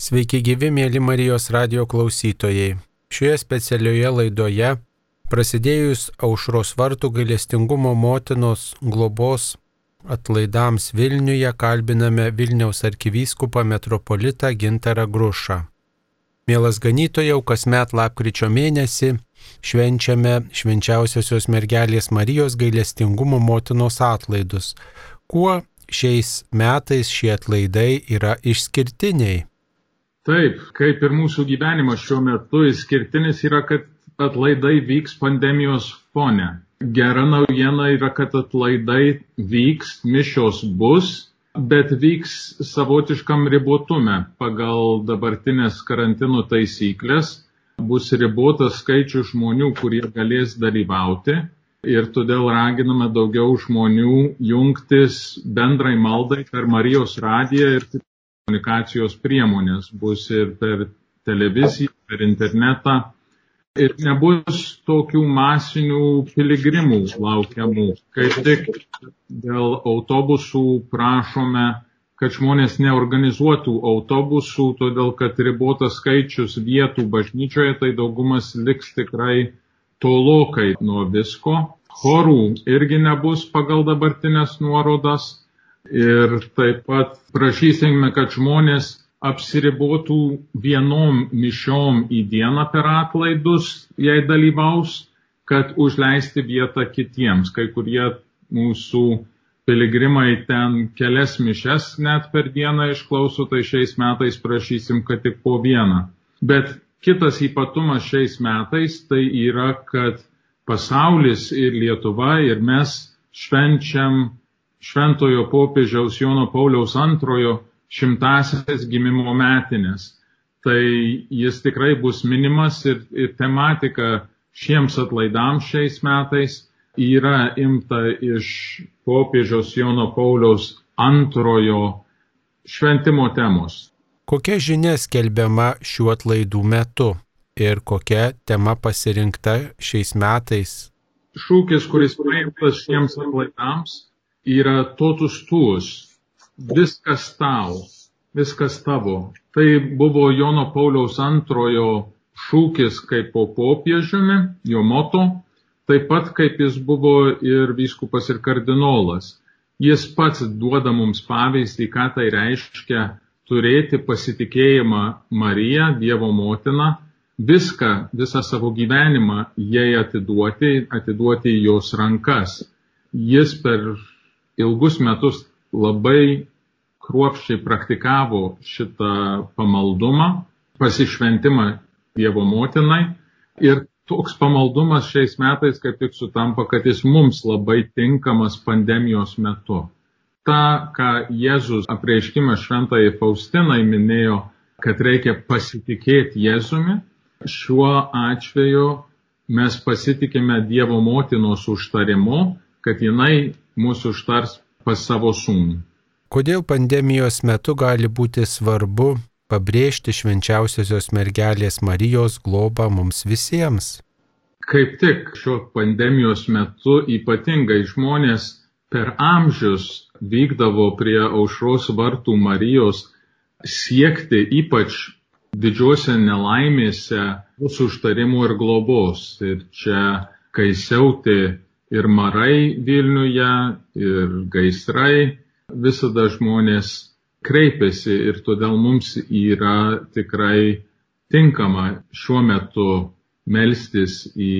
Sveiki gyvi, mėly Marijos radio klausytojai. Šioje specialioje laidoje, prasidėjus aušros vartų gailestingumo motinos globos atlaidams Vilniuje, kalbiname Vilniaus arkivyskupą metropolitą Gintarą Grušą. Mielas ganytojau, kasmet lapkričio mėnesį švenčiame švenčiausiosios mergelės Marijos gailestingumo motinos atlaidus. Kuo šiais metais šie atlaidai yra išskirtiniai? Taip, kaip ir mūsų gyvenimas šiuo metu išskirtinis yra, kad atlaidai vyks pandemijos fone. Gera naujiena yra, kad atlaidai vyks, mišios bus, bet vyks savotiškam ribotume. Pagal dabartinės karantino taisyklės bus ribotas skaičius žmonių, kurie galės dalyvauti. Ir todėl raginame daugiau žmonių jungtis bendrai maldai per Marijos radiją ir komunikacijos priemonės, bus ir per televiziją, per internetą. Ir nebus tokių masinių piligrimų laukiamų. Kaip tik dėl autobusų prašome, kad žmonės neorganizuotų autobusų, todėl kad ribotas skaičius vietų bažnyčioje, tai daugumas liks tikrai tolokai nuo visko. Chorų irgi nebus pagal dabartinės nuorodas Ir taip pat prašysime, kad žmonės apsiribotų vienom mišiom į dieną per atlaidus, jei dalyvaus, kad užleisti vietą kitiems. Kai kurie mūsų piligrimai ten kelias mišes net per dieną išklauso, tai šiais metais prašysim, kad tik po vieną. Bet kitas ypatumas šiais metais tai yra, kad pasaulis ir Lietuva ir mes švenčiam šventojo popiežiaus Jono Pauliaus antrojo šimtasias gimimo metinės. Tai jis tikrai bus minimas ir, ir tematika šiems atlaidams šiais metais yra imta iš popiežiaus Jono Pauliaus antrojo šventimo temos. Kokia žinia skelbiama šiuo atlaidų metu ir kokia tema pasirinkta šiais metais? Šūkis, kuris paimtas šiems atlaidams, yra totus tuos, viskas tau, viskas tavo. Tai buvo Jono Pauliaus antrojo šūkis kaip po popiežiumi, jo moto, taip pat kaip jis buvo ir vyskupas ir kardinolas. Jis pats duoda mums pavyzdį, ką tai reiškia turėti pasitikėjimą Mariją, Dievo motiną, viską, visą savo gyvenimą jai atiduoti, atiduoti jos rankas. Jis per ilgus metus labai kruopščiai praktikavo šitą pamaldumą, pasišventimą Dievo motinai ir toks pamaldumas šiais metais kaip tik sutampa, kad jis mums labai tinkamas pandemijos metu. Ta, ką Jėzus apreiškime šventai Faustinai minėjo, kad reikia pasitikėti Jėzumi, šiuo atveju mes pasitikime Dievo motinos užtarimu, kad jinai mūsų užtars pas savo sūnų. Kodėl pandemijos metu gali būti svarbu pabrėžti švenčiausiosios mergelės Marijos globą mums visiems? Kaip tik šio pandemijos metu ypatingai žmonės per amžius vykdavo prie aušros vartų Marijos siekti ypač didžiuose nelaimėse mūsų užtarimų ir globos. Ir čia, kai siautė ir marai Vilniuje, ir gaisrai, visada žmonės kreipiasi ir todėl mums yra tikrai tinkama šiuo metu melstis į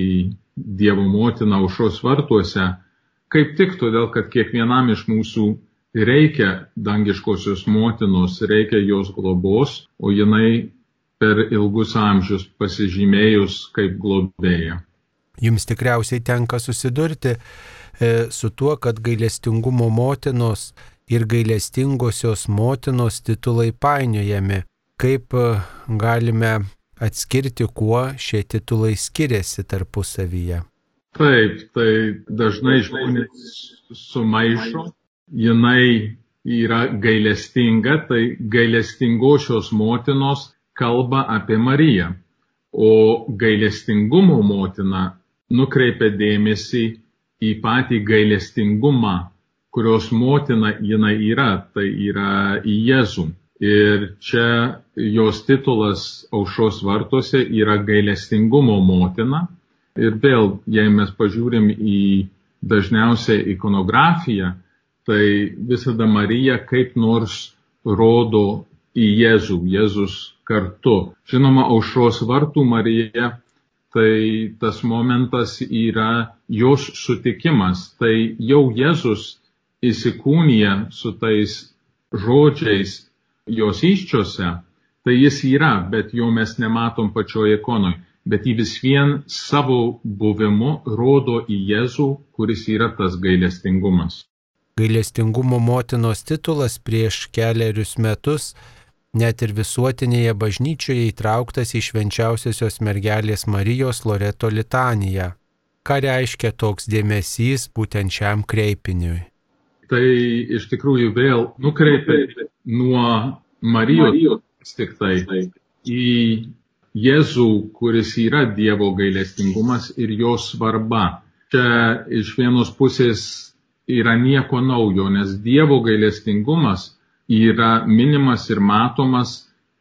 Dievo motiną aušos vartuose, kaip tik todėl, kad kiekvienam iš mūsų reikia dangiškosios motinos, reikia jos globos, o jinai per ilgus amžius pasižymėjus kaip globėja. Jums tikriausiai tenka susidurti e, su tuo, kad gailestingumo motinos ir gailestingosios motinos titulai painiojami. Kaip e, galime atskirti, kuo šie titulai skiriasi tarpusavyje? Taip, tai dažnai žmonės sumaišo, jinai yra gailestinga, tai gailestingosios motinos kalba apie Mariją, o gailestingumo motina nukreipia dėmesį į patį gailestingumą, kurios motina jinai yra, tai yra į Jėzų. Ir čia jos titulas aušos vartuose yra gailestingumo motina. Ir vėl, jei mes pažiūrim į dažniausią ikonografiją, tai visada Marija kaip nors rodo į Jėzų, Jėzus kartu. Žinoma, aušros vartų Marija tai tas momentas yra jos sutikimas. Tai jau Jėzus įsikūnija su tais žodžiais jos iščiose, tai jis yra, bet jo mes nematom pačioje ikonoje. Bet jį vis vien savo buvimu rodo į Jėzų, kuris yra tas gailestingumas. Gailestingumo motinos titulas prieš keliarius metus net ir visuotinėje bažnyčioje įtrauktas į švenčiausiosios mergelės Marijos Loreto litaniją. Ką reiškia toks dėmesys būtent šiam kreipiniui? Tai iš tikrųjų vėl nukreipia nuo Marijos tik tai į Jėzų, kuris yra Dievo gailestingumas ir jo svarba. Čia iš vienos pusės yra nieko naujo, nes Dievo gailestingumas yra minimas ir matomas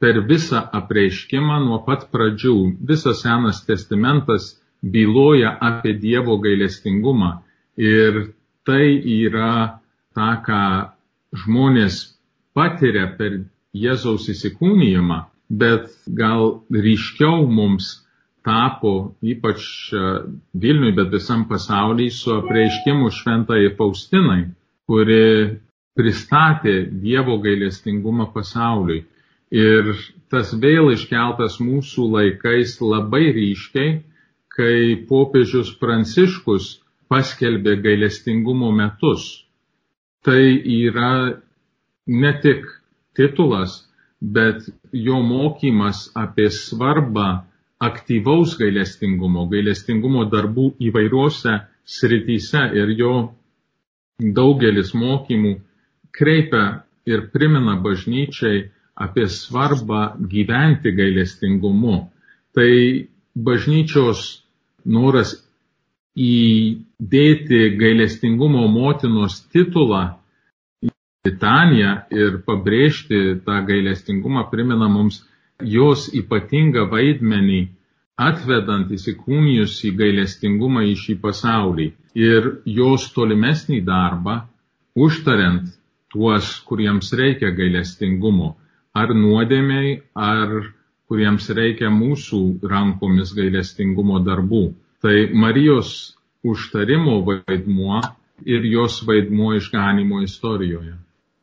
per visą apreiškimą nuo pat pradžių. Visas Senas testamentas byloja apie Dievo gailestingumą. Ir tai yra ta, ką žmonės patiria per Jėzaus įsikūnijimą, bet gal ryškiau mums tapo, ypač e, Vilniui, bet visam pasaulyje, su apreiškimu šventai Faustinai, kuri pristatė Dievo gailestingumą pasauliui. Ir tas vėl iškeltas mūsų laikais labai ryškiai, kai popiežius Pranciškus paskelbė gailestingumo metus. Tai yra ne tik titulas, bet jo mokymas apie svarbą aktyvaus gailestingumo, gailestingumo darbų įvairiuose srityse ir jo daugelis mokymų kreipia ir primena bažnyčiai apie svarbą gyventi gailestingumu. Tai bažnyčios noras įdėti gailestingumo motinos titulą į litaniją ir pabrėžti tą gailestingumą primena mums jos ypatingą vaidmenį atvedant įsikūnijus į gailestingumą į šį pasaulį ir jos tolimesnį darbą, užtariant tuos, kuriems reikia gailestingumo, ar nuodėmiai, ar kuriems reikia mūsų rankomis gailestingumo darbų. Tai Marijos užtarimo vaidmuo ir jos vaidmuo išganimo istorijoje.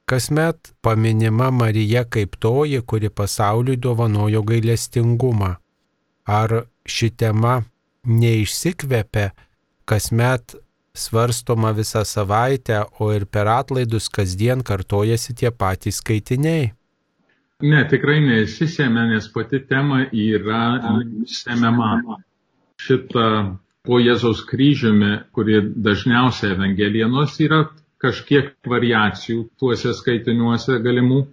Kasmet paminima Marija kaip toji, kuri pasauliui dovanojo gailestingumą. Ar ši tema neišsikvepia kasmet svarstoma visą savaitę, o ir per atlaidus kasdien kartojasi tie patys skaitiniai. Ne, tikrai nesisėmė, nes pati tema yra semiama. Šitą po Jėzaus kryžiumi, kuri dažniausiai Evangelienos yra kažkiek variacijų tuose skaitiniuose galimų,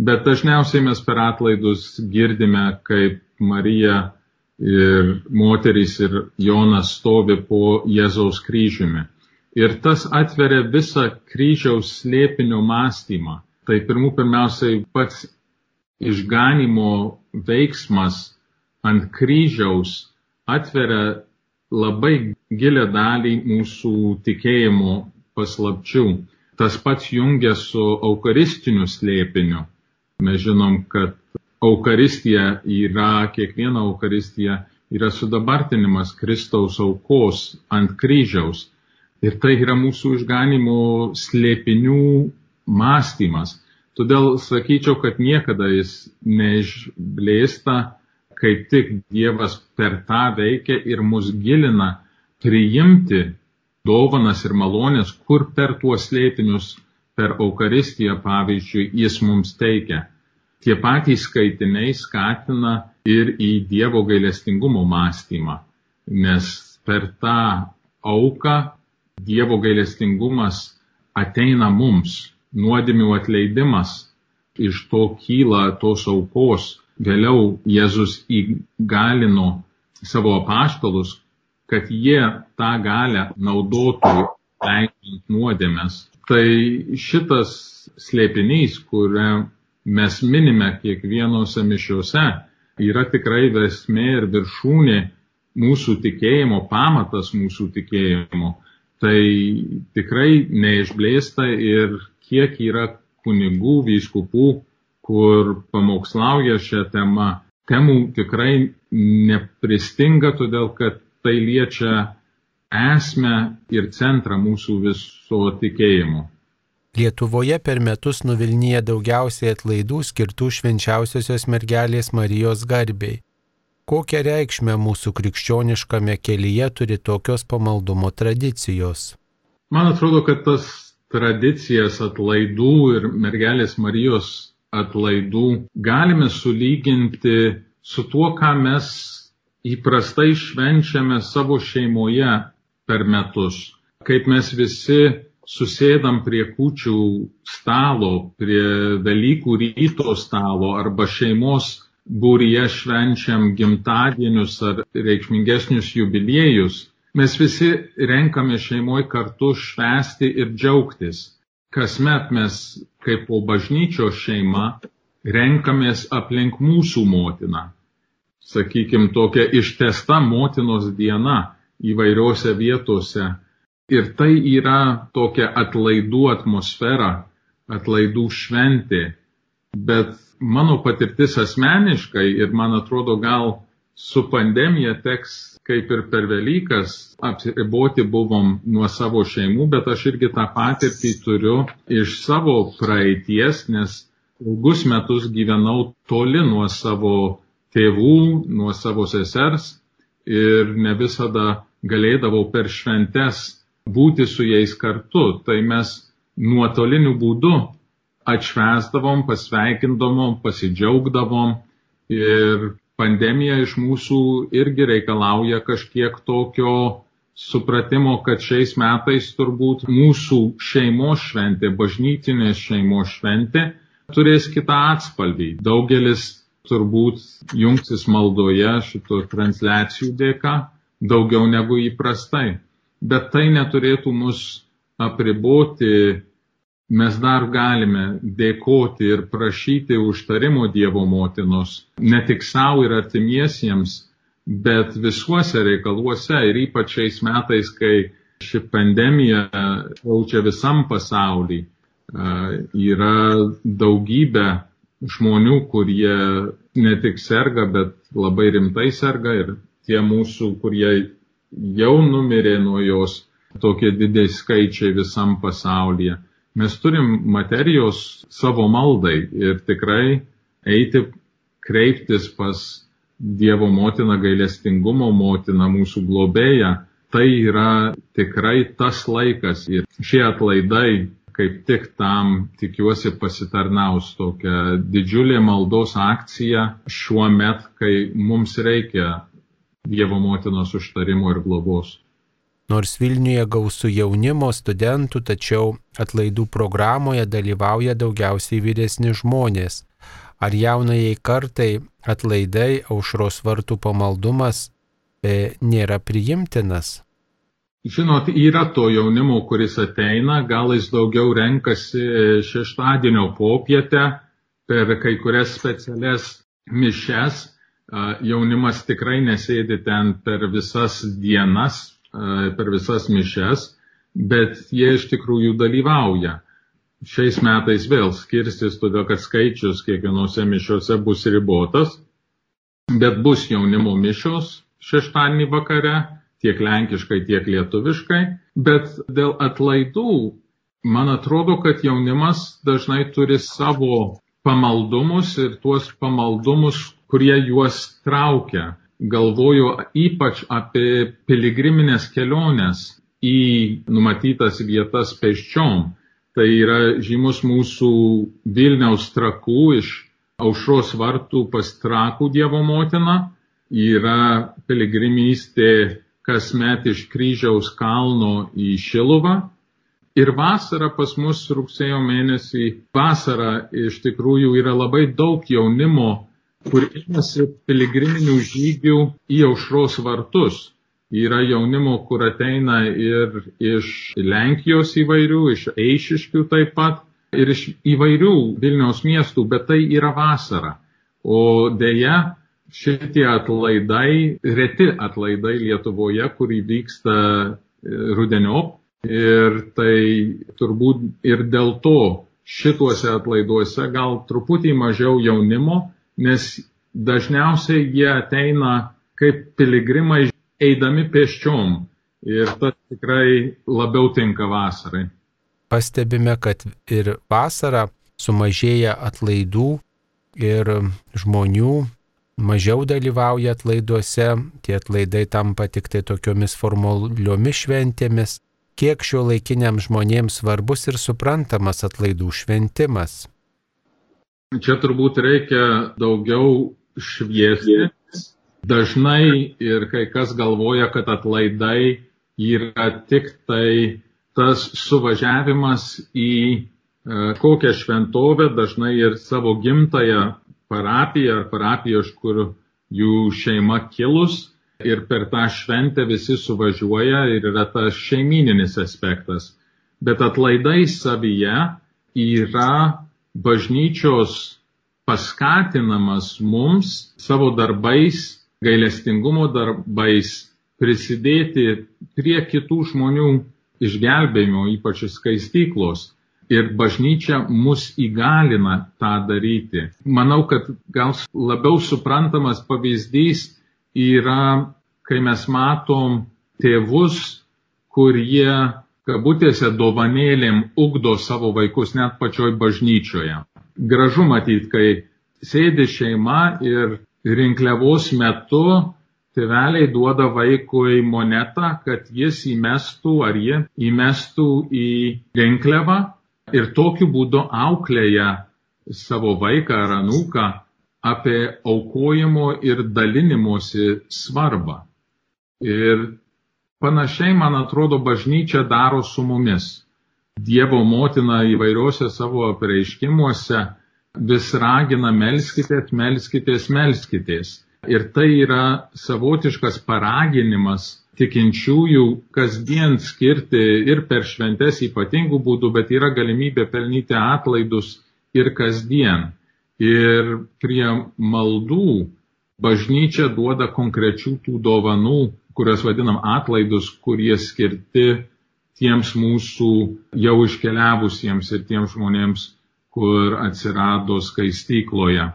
bet dažniausiai mes per atlaidus girdime, kaip Marija ir moterys ir Jonas stovi po Jėzaus kryžiumi. Ir tas atveria visą kryžiaus slėpinio mąstymą. Tai pirmų pirmiausiai pats išganimo veiksmas ant kryžiaus atveria labai gilę dalį mūsų tikėjimo paslapčių. Tas pats jungia su eucharistiniu slėpiniu. Mes žinom, kad Eukaristija yra, kiekviena Eukaristija yra sudabartinimas Kristaus aukos ant kryžiaus. Ir tai yra mūsų išganimo slėpinių mąstymas. Todėl sakyčiau, kad niekada jis neišblėsta, kaip tik Dievas per tą veikia ir mus gilina priimti dovanas ir malonės, kur per tuos slėpinius, per Eucharistiją pavyzdžiui, jis mums teikia tie patys skaitiniai skatina ir į Dievo gailestingumo mąstymą, nes per tą auką Dievo gailestingumas ateina mums, nuodėmių atleidimas, iš to kyla tos aukos. Vėliau Jėzus įgalino savo apaštalus, kad jie tą galę naudotų leidžiant nuodėmės. Tai šitas slėpinys, kurią mes minime kiekvienose mišiuose, yra tikrai vesmė ir viršūnė mūsų tikėjimo, pamatas mūsų tikėjimo. Tai tikrai neišblėsta ir kiek yra kunigų, vyskupų, kur pamokslauja šią temą. Temų tikrai nepristinga, todėl kad tai liečia esmę ir centrą mūsų viso tikėjimo. Lietuvoje per metus nuvilnyja daugiausiai atlaidų skirtų švenčiausiosios mergelės Marijos garbiai. Kokią reikšmę mūsų krikščioniškame kelyje turi tokios pamaldumo tradicijos? Man atrodo, kad tas tradicijas atlaidų ir mergelės Marijos atlaidų galime sulyginti su tuo, ką mes įprastai švenčiame savo šeimoje per metus. Kaip mes visi susėdam prie kučių stalo, prie Velykų ryto stalo arba šeimos būryje švenčiam gimtadienius ar reikšmingesnius jubiliejus, mes visi renkame šeimoje kartu švesti ir džiaugtis. Kasmet mes kaip po bažnyčios šeima renkamės aplink mūsų motiną. Sakykime, tokia ištesta motinos diena įvairiose vietose Ir tai yra tokia atlaidų atmosfera, atlaidų šventė. Bet mano patirtis asmeniškai ir man atrodo gal su pandemija teks kaip ir per Velykas apsiriboti buvom nuo savo šeimų, bet aš irgi tą patirtį turiu iš savo praeities, nes ilgus metus gyvenau toli nuo savo tėvų, nuo savo sesers ir ne visada galėdavau per šventes būti su jais kartu. Tai mes nuotoliniu būdu atšvesdavom, pasveikindavom, pasidžiaugdavom ir pandemija iš mūsų irgi reikalauja kažkiek tokio supratimo, kad šiais metais turbūt mūsų šeimos šventė, bažnytinės šeimos šventė turės kitą atspalvį. Daugelis turbūt jungsis maldoje šito transliacijų dėka daugiau negu įprastai bet tai neturėtų mus apriboti. Mes dar galime dėkoti ir prašyti užtarimo Dievo motinos, ne tik savo ir artimiesiems, bet visuose reikaluose ir ypač šiais metais, kai ši pandemija jaučia visam pasaulį, yra daugybė žmonių, kurie ne tik serga, bet labai rimtai serga ir tie mūsų, kurie jau numirė nuo jos tokie didžiai skaičiai visam pasaulyje. Mes turim materijos savo maldai ir tikrai eiti kreiptis pas Dievo motiną, gailestingumo motiną, mūsų globėją. Tai yra tikrai tas laikas ir šie atlaidai kaip tik tam tikiuosi pasitarnaus tokia didžiulė maldos akcija šiuo met, kai mums reikia Dievo motinos užtarimo ir globos. Nors Vilniuje gausų jaunimo studentų, tačiau atlaidų programoje dalyvauja daugiausiai vyresni žmonės. Ar jaunajai kartai atlaidai aušros vartų pamaldumas e, nėra priimtinas? Žinot, yra to jaunimo, kuris ateina, gal jis daugiau renkasi e, šeštadienio popietę per kai kurias specialias mišes, jaunimas tikrai nesėdi ten per visas dienas, per visas mišes, bet jie iš tikrųjų dalyvauja. Šiais metais vėl skirstis, todėl kad skaičius kiekvienose mišiuose bus ribotas, bet bus jaunimo mišios šeštadienį vakare, tiek lenkiškai, tiek lietuviškai, bet dėl atlaidų, man atrodo, kad jaunimas dažnai turi savo pamaldumus ir tuos pamaldumus kurie juos traukia. Galvoju ypač apie piligriminės keliones į numatytas vietas peščiom. Tai yra žymus mūsų Vilniaus trakų iš aušros vartų pas trakų Dievo motiną. Yra piligrimystė kasmet iš kryžiaus kalno į Šiluvą. Ir vasara pas mus rugsėjo mėnesį, vasara iš tikrųjų yra labai daug jaunimo kur imasi piligriminių žygių į aušros vartus. Yra jaunimo, kur ateina ir iš Lenkijos įvairių, iš Eišiškių taip pat, ir iš įvairių Vilniaus miestų, bet tai yra vasara. O dėja, šitie atlaidai, reti atlaidai Lietuvoje, kurį vyksta e, rudeniop. Ir tai turbūt ir dėl to šituose atlaiduose gal truputį mažiau jaunimo, nes dažniausiai jie ateina kaip piligrimai eidami pėsčiom. Ir tas tikrai labiau tinka vasarai pastebime, kad ir vasarą sumažėja atlaidų ir žmonių mažiau dalyvauja atlaiduose, tie atlaidai tampa tik tai tokiomis formaliomis šventėmis, kiek šio laikiniam žmonėms svarbus ir suprantamas atlaidų šventimas. Čia turbūt reikia daugiau šviesti. Dažnai ir kai kas galvoja, kad atlaidai yra tik tai tas suvažiavimas į e, kokią šventovę, dažnai ir savo gimtają parapiją ar parapiją, iš kur jų šeima kilus. Ir per tą šventę visi suvažiuoja ir yra tas šeimininis aspektas. Bet atlaidai savyje yra bažnyčios paskatinamas mums savo darbais, gailestingumo darbais prisidėti prie kitų žmonių išgelbėjimo, ypač skaistyklos. Ir bažnyčia mus įgalina tą daryti. Manau, kad gal labiau suprantamas pavyzdys yra, kai mes matom tėvus, kurie kabutėse dovanėlėm ugdo savo vaikus net pačioj bažnyčioje. Gražu matyti, kai sėdi šeima ir rinkliavos metu tėveliai duoda vaikui monetą, kad jis įmestų ar jie įmestų į rinkliavą ir tokiu būdu auklėja savo vaiką ar anūką apie aukojimo ir dalinimuose svarbą. Ir panašiai, man atrodo, bažnyčia daro su mumis. Dievo motina įvairiuose savo apreiškimuose vis ragina melskitės, melskitės, melskitės. Ir tai yra savotiškas paraginimas tikinčiųjų kasdien skirti ir per šventes ypatingų būdų, bet yra galimybė pelnyti atlaidus ir kasdien. Ir prie maldų bažnyčia duoda konkrečių tų dovanų, kurias vadinam atlaidus, kurie skirti tiems mūsų jau iškeliavusiems ir tiems žmonėms, kur atsirado skaistykloje.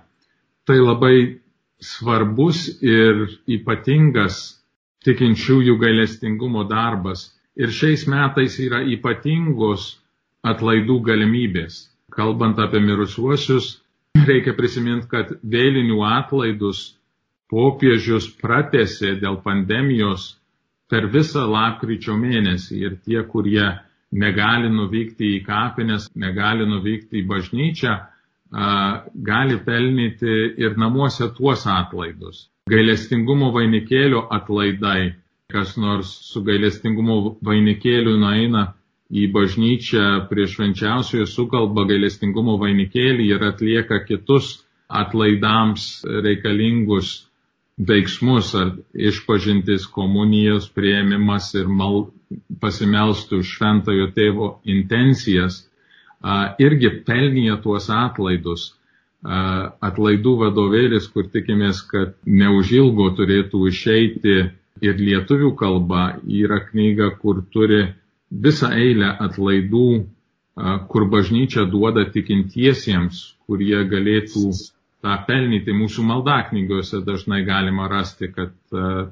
Tai labai svarbus ir ypatingas tikinčiųjų gailestingumo darbas. Ir šiais metais yra ypatingos atlaidų galimybės. Kalbant apie mirusiuosius, reikia prisiminti, kad vėlinių atlaidus popiežius pratėsi dėl pandemijos per visą lapkričio mėnesį ir tie, kurie negali nuvykti į kapines, negali nuvykti į bažnyčią, gali pelnyti ir namuose tuos atlaidus. Gailestingumo vainikėlio atlaidai, kas nors su gailestingumo vainikėliu nueina į bažnyčią prie švenčiausiojo sukalba gailestingumo vainikėlį ir atlieka kitus atlaidams reikalingus veiksmus ar išpažintis komunijos prieimimas ir mal, pasimelstų šventojo tėvo intencijas irgi pelnė tuos atlaidus. Atlaidų vadovėlis, kur tikimės, kad neužilgo turėtų išeiti ir lietuvių kalba, yra knyga, kur turi visą eilę atlaidų, kur bažnyčia duoda tikintiesiems, kurie galėtų tą pelnyti. Mūsų maldaknygose dažnai galima rasti, kad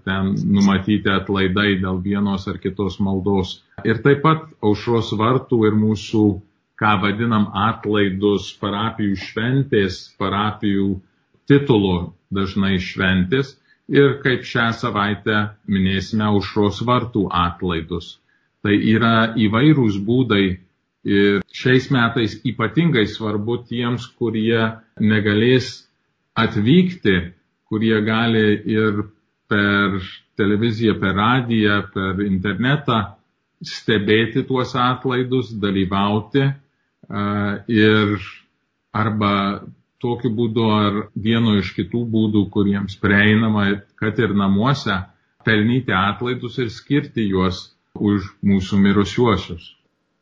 ten numatyti atlaidai dėl vienos ar kitos maldos. Ir taip pat aušros vartų ir mūsų ką vadinam atlaidus parapijų šventės, parapijų titulo dažnai šventės ir kaip šią savaitę minėsime užros vartų atlaidus. Tai yra įvairūs būdai ir šiais metais ypatingai svarbu tiems, kurie negalės atvykti, kurie gali ir per televiziją, per radiją, per internetą stebėti tuos atlaidus, dalyvauti ir arba tokiu būdu ar vienu iš kitų būdų, kuriems prieinama, kad ir namuose, pelnyti atlaidus ir skirti juos už mūsų mirusiuosius.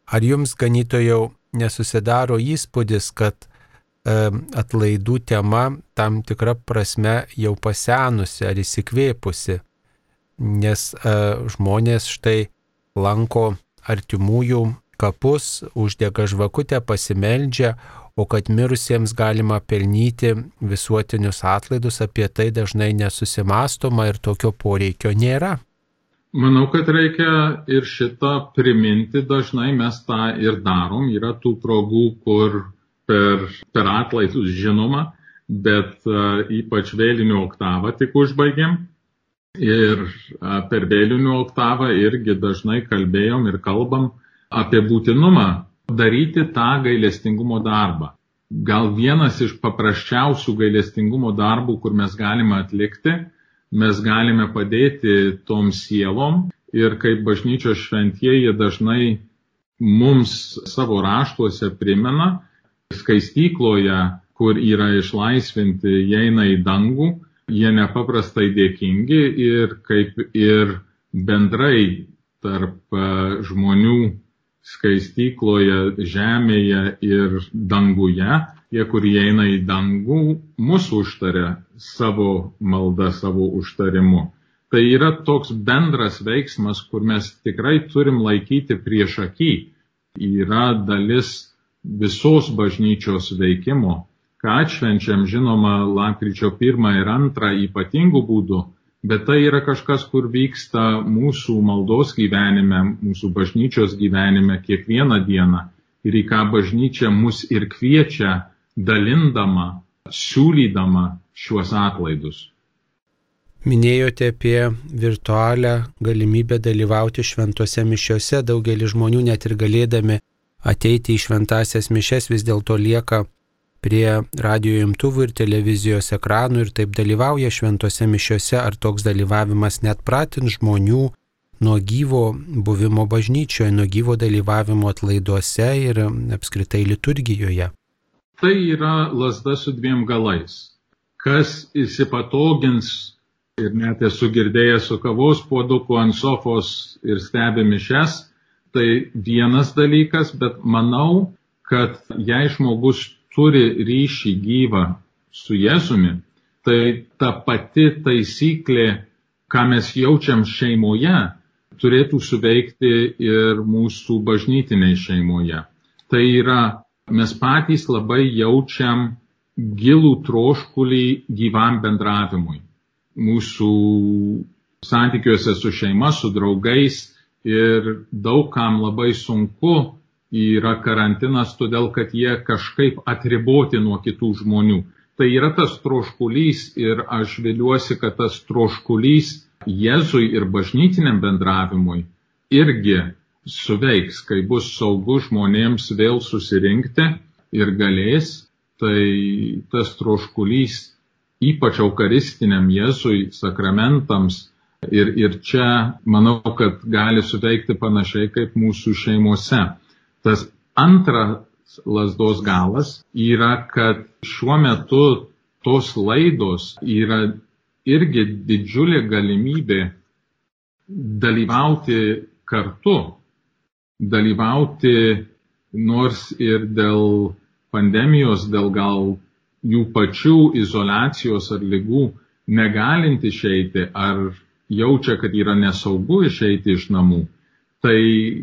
Ar jums, ganytojau, nesusidaro įspūdis, kad e, atlaidų tema tam tikra prasme jau pasenusi ar įsikvėpusi, nes e, žmonės štai lanko artimųjų kapus, uždega žvakutę, pasimeldžia, o kad mirusiems galima pelnyti visuotinius atlaidus, apie tai dažnai nesusimastoma ir tokio poreikio nėra. Manau, kad reikia ir šitą priminti, dažnai mes tą ir darom. Yra tų progų, kur per, per atlaidus žinoma, bet uh, ypač vėlinių oktavą tik užbaigėm. Ir uh, per vėlinių oktavą irgi dažnai kalbėjom ir kalbam apie būtinumą daryti tą gailestingumo darbą. Gal vienas iš paprasčiausių gailestingumo darbų, kur mes galime atlikti, mes galime padėti tom sielom. Ir kaip bažnyčios šventieji dažnai mums savo raštuose primena, skaistykloje, kur yra išlaisvinti, eina į dangų, jie nepaprastai dėkingi ir kaip ir bendrai tarp žmonių skaistykloje, žemėje ir danguje, tie, kurie eina į dangų, mūsų užtaria savo maldą, savo užtarimu. Tai yra toks bendras veiksmas, kur mes tikrai turim laikyti prieš akį. Yra dalis visos bažnyčios veikimo, ką atšvenčiam, žinoma, lapkričio 1 ir 2 ypatingų būdų, bet tai yra kažkas, kur vyksta mūsų maldos gyvenime, mūsų bažnyčios gyvenime kiekvieną dieną ir į ką bažnyčia mus ir kviečia, dalindama, siūlydama šiuos atlaidus. Minėjote apie virtualią galimybę dalyvauti šventose mišiose. Daugelis žmonių net ir galėdami ateiti į šventasias mišes vis dėlto lieka prie radio imtuvų ir televizijos ekranų ir taip dalyvauja šventose mišiose, ar toks dalyvavimas net pratins žmonių nuo gyvo buvimo bažnyčioje, nuo gyvo dalyvavimo atlaiduose ir apskritai liturgijoje. Tai yra lasda su dviem galais. Kas įsipatogins ir net esu girdėjęs su kavos puoduku ant sofos ir stebi mišes, tai vienas dalykas, bet manau, kad jei žmogus turi ryšį gyvą su Jėzumi, tai ta pati taisyklė, ką mes jaučiam šeimoje, turėtų suveikti ir mūsų bažnytiniai šeimoje. Tai yra, mes patys labai jaučiam gilų troškulį gyvam bendravimui. Mūsų santykiuose su šeima, su draugais ir daugam labai sunku yra karantinas, todėl kad jie kažkaip atriboti nuo kitų žmonių. Tai yra tas troškulys ir aš viliuosi, kad tas troškulys Jėzui ir bažnytiniam bendravimui irgi suveiks, kai bus saugu žmonėms vėl susirinkti ir galės, tai tas troškulys ypač eukaristiniam Jėzui, sakramentams ir, ir čia manau, kad gali suveikti panašiai kaip mūsų šeimose. Tas antras lasdos galas yra, kad šiuo metu tos laidos yra irgi didžiulė galimybė dalyvauti kartu, dalyvauti nors ir dėl pandemijos, dėl gal jų pačių izolacijos ar lygų negalint išeiti ar jaučia, kad yra nesaugu išeiti iš namų. Tai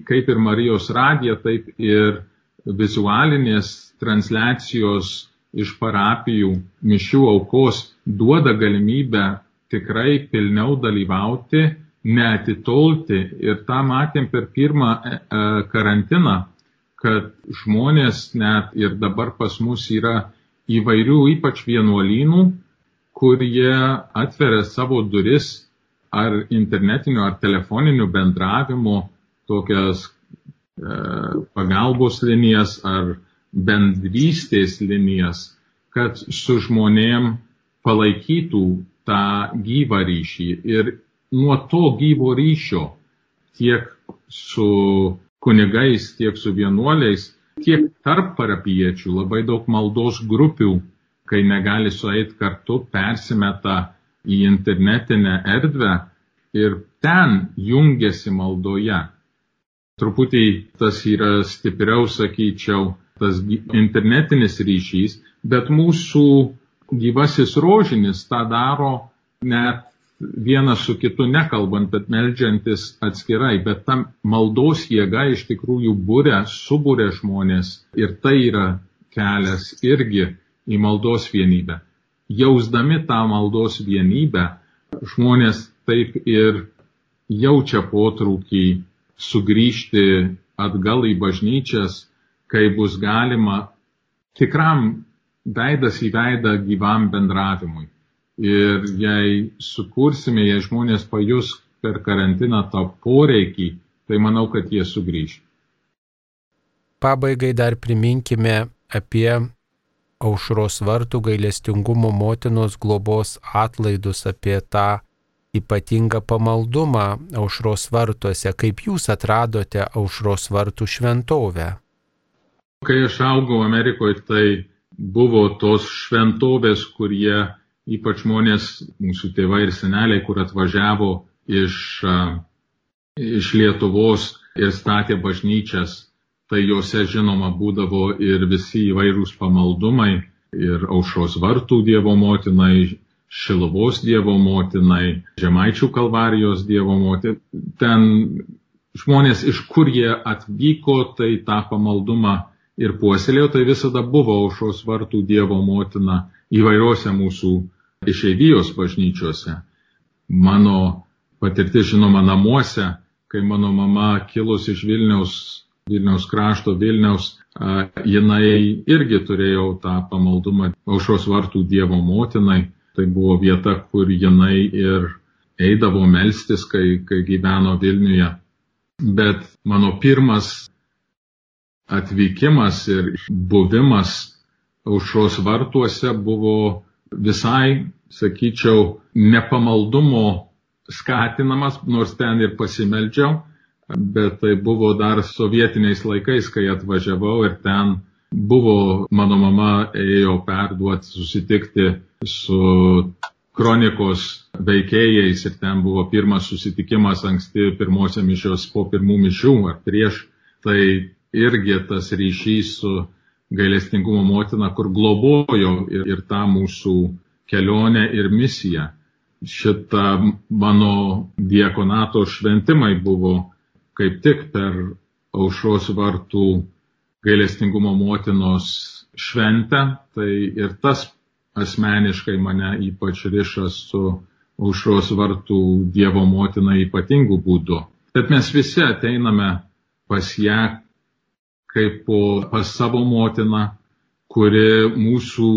kaip ir Marijos radija, taip ir vizualinės transliacijos iš parapijų mišių aukos duoda galimybę tikrai pilniau dalyvauti, neatitolti. Ir tą matėm per pirmą e, e, karantiną, kad žmonės net ir dabar pas mus yra įvairių, ypač vienuolynų, kurie atveria savo duris ar internetiniu, ar telefoniniu bendravimu tokias e, pagalbos linijas ar bendrystės linijas, kad su žmonėm palaikytų tą gyvą ryšį. Ir nuo to gyvo ryšio tiek su kunigais, tiek su vienuoliais, tiek tarp parapiečių labai daug maldos grupių, kai negali sueiti kartu, persimeta į internetinę erdvę ir ten jungiasi maldoje. Truputį tas yra stipriau, sakyčiau, tas internetinis ryšys, bet mūsų gyvasis rožinis tą daro net vienas su kitu nekalbant, bet melžiantis atskirai, bet tam maldos jėga iš tikrųjų būrė, subūrė žmonės ir tai yra kelias irgi į maldos vienybę. Jausdami tą maldos vienybę, žmonės taip ir jaučia potraukį sugrįžti atgal į bažnyčias, kai bus galima tikram veidas į veidą gyvam bendravimui. Ir jei sukursime, jei žmonės pajus per karantiną tą poreikį, tai manau, kad jie sugrįž. Pabaigai dar priminkime apie aušros vartų gailestingumo motinos globos atlaidus, apie tą ypatingą pamaldumą aušros vartuose. Kaip jūs atradote aušros vartų šventovę? Kai aš augau Amerikoje, tai buvo tos šventovės, kurie ypač žmonės, mūsų tėvai ir seneliai, kur atvažiavo iš, iš Lietuvos ir statė bažnyčias, tai juose žinoma būdavo ir visi įvairūs pamaldumai, ir aušros vartų Dievo motinai, Šilovos Dievo motinai, Žemaičių kalvarijos Dievo motinai. Ten žmonės, iš kur jie atvyko, tai tą pamaldumą ir puoselėjo, tai visada buvo aušros vartų Dievo motina įvairiuose mūsų išeivijos bažnyčiose. Mano patirtis, žinoma, namuose, kai mano mama kilus iš Vilniaus, Vilniaus krašto, Vilniaus, jinai irgi turėjo tą pamaldumą aušos vartų Dievo motinai. Tai buvo vieta, kur jinai ir eidavo melstis, kai, kai gyveno Vilniuje. Bet mano pirmas atvykimas ir buvimas aušros vartuose buvo visai, sakyčiau, nepamaldumo skatinamas, nors ten ir pasimeldžiau, bet tai buvo dar sovietiniais laikais, kai atvažiavau ir ten buvo, mano mama ėjo perduoti, susitikti su kronikos veikėjais ir ten buvo pirmas susitikimas anksti pirmosios mišios po pirmų mišių ar prieš, tai irgi tas ryšys su gailestingumo motina, kur globojo ir, ir tą mūsų kelionę ir misiją. Šitą mano diekonato šventimai buvo kaip tik per aušros vartų gailestingumo motinos šventę, tai ir tas asmeniškai mane ypač riša su aušros vartų Dievo motina ypatingų būdų. Bet mes visi ateiname pas ją kaip pas savo motiną, kuri mūsų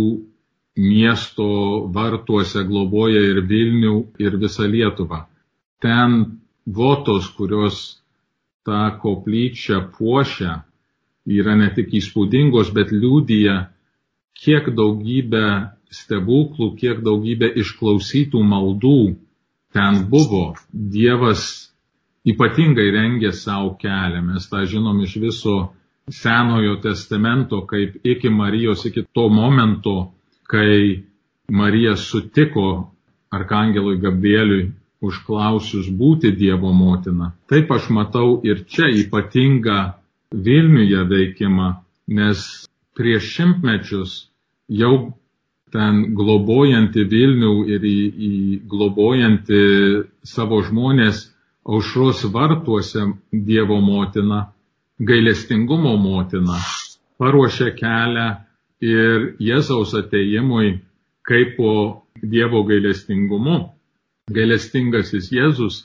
miesto vartuose globoja ir Vilnių, ir visą Lietuvą. Ten votos, kurios tą koplyčią puošia, yra ne tik įspūdingos, bet liūdija, kiek daugybė stebuklų, kiek daugybė išklausytų maldų ten buvo. Dievas ypatingai rengė savo kelią. Mes tą žinom iš viso Senojo testamento, kaip iki Marijos, iki to momento, kai Marija sutiko Arkangelui Gabrieliui užklausius būti Dievo motina. Taip aš matau ir čia ypatingą Vilniuje veikimą, nes prieš šimtmečius jau ten globojanti Vilnių ir į, į globojanti savo žmonės aušros vartuose Dievo motina gailestingumo motina paruošė kelią ir Jėzaus ateimui kaip po Dievo gailestingumu. Gailestingasis Jėzus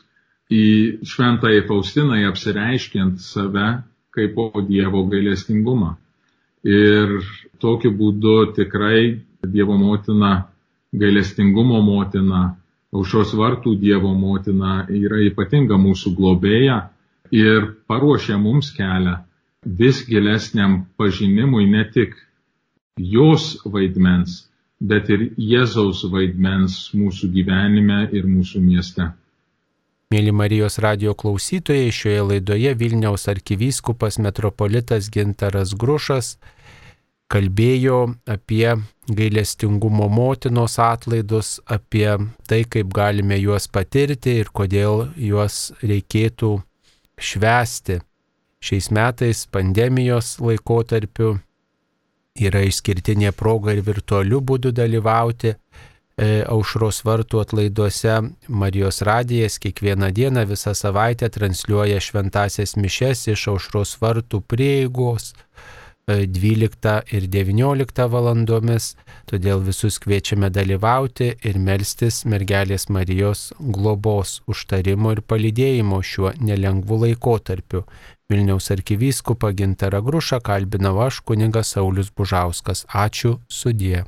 į šventąją Faustinai apsireiškiant save kaip po Dievo gailestingumą. Ir tokiu būdu tikrai Dievo motina, gailestingumo motina, aušos vartų Dievo motina yra ypatinga mūsų globėja ir paruošia mums kelią vis gilesniam pažinimui ne tik jos vaidmens, bet ir Jėzaus vaidmens mūsų gyvenime ir mūsų mieste. Mėly Marijos radio klausytojai, šioje laidoje Vilniaus arkivyskupas metropolitas Gintaras Grušas kalbėjo apie gailestingumo motinos atlaidus, apie tai, kaip galime juos patirti ir kodėl juos reikėtų švęsti šiais metais pandemijos laikotarpiu yra išskirtinė proga ir virtualiu būdu dalyvauti e, aušros vartų atlaiduose. Marijos radijas kiekvieną dieną visą savaitę transliuoja šventasias mišes iš aušros vartų prieigos 12 e, ir 19 valandomis, todėl visus kviečiame dalyvauti ir melstis mergelės Marijos globos užtarimo ir palydėjimo šiuo nelengvu laikotarpiu. Vilniaus arkivyskupą Gintarą Grušą kalbinau aš, kuningas Saulis Bužauskas. Ačiū sudie.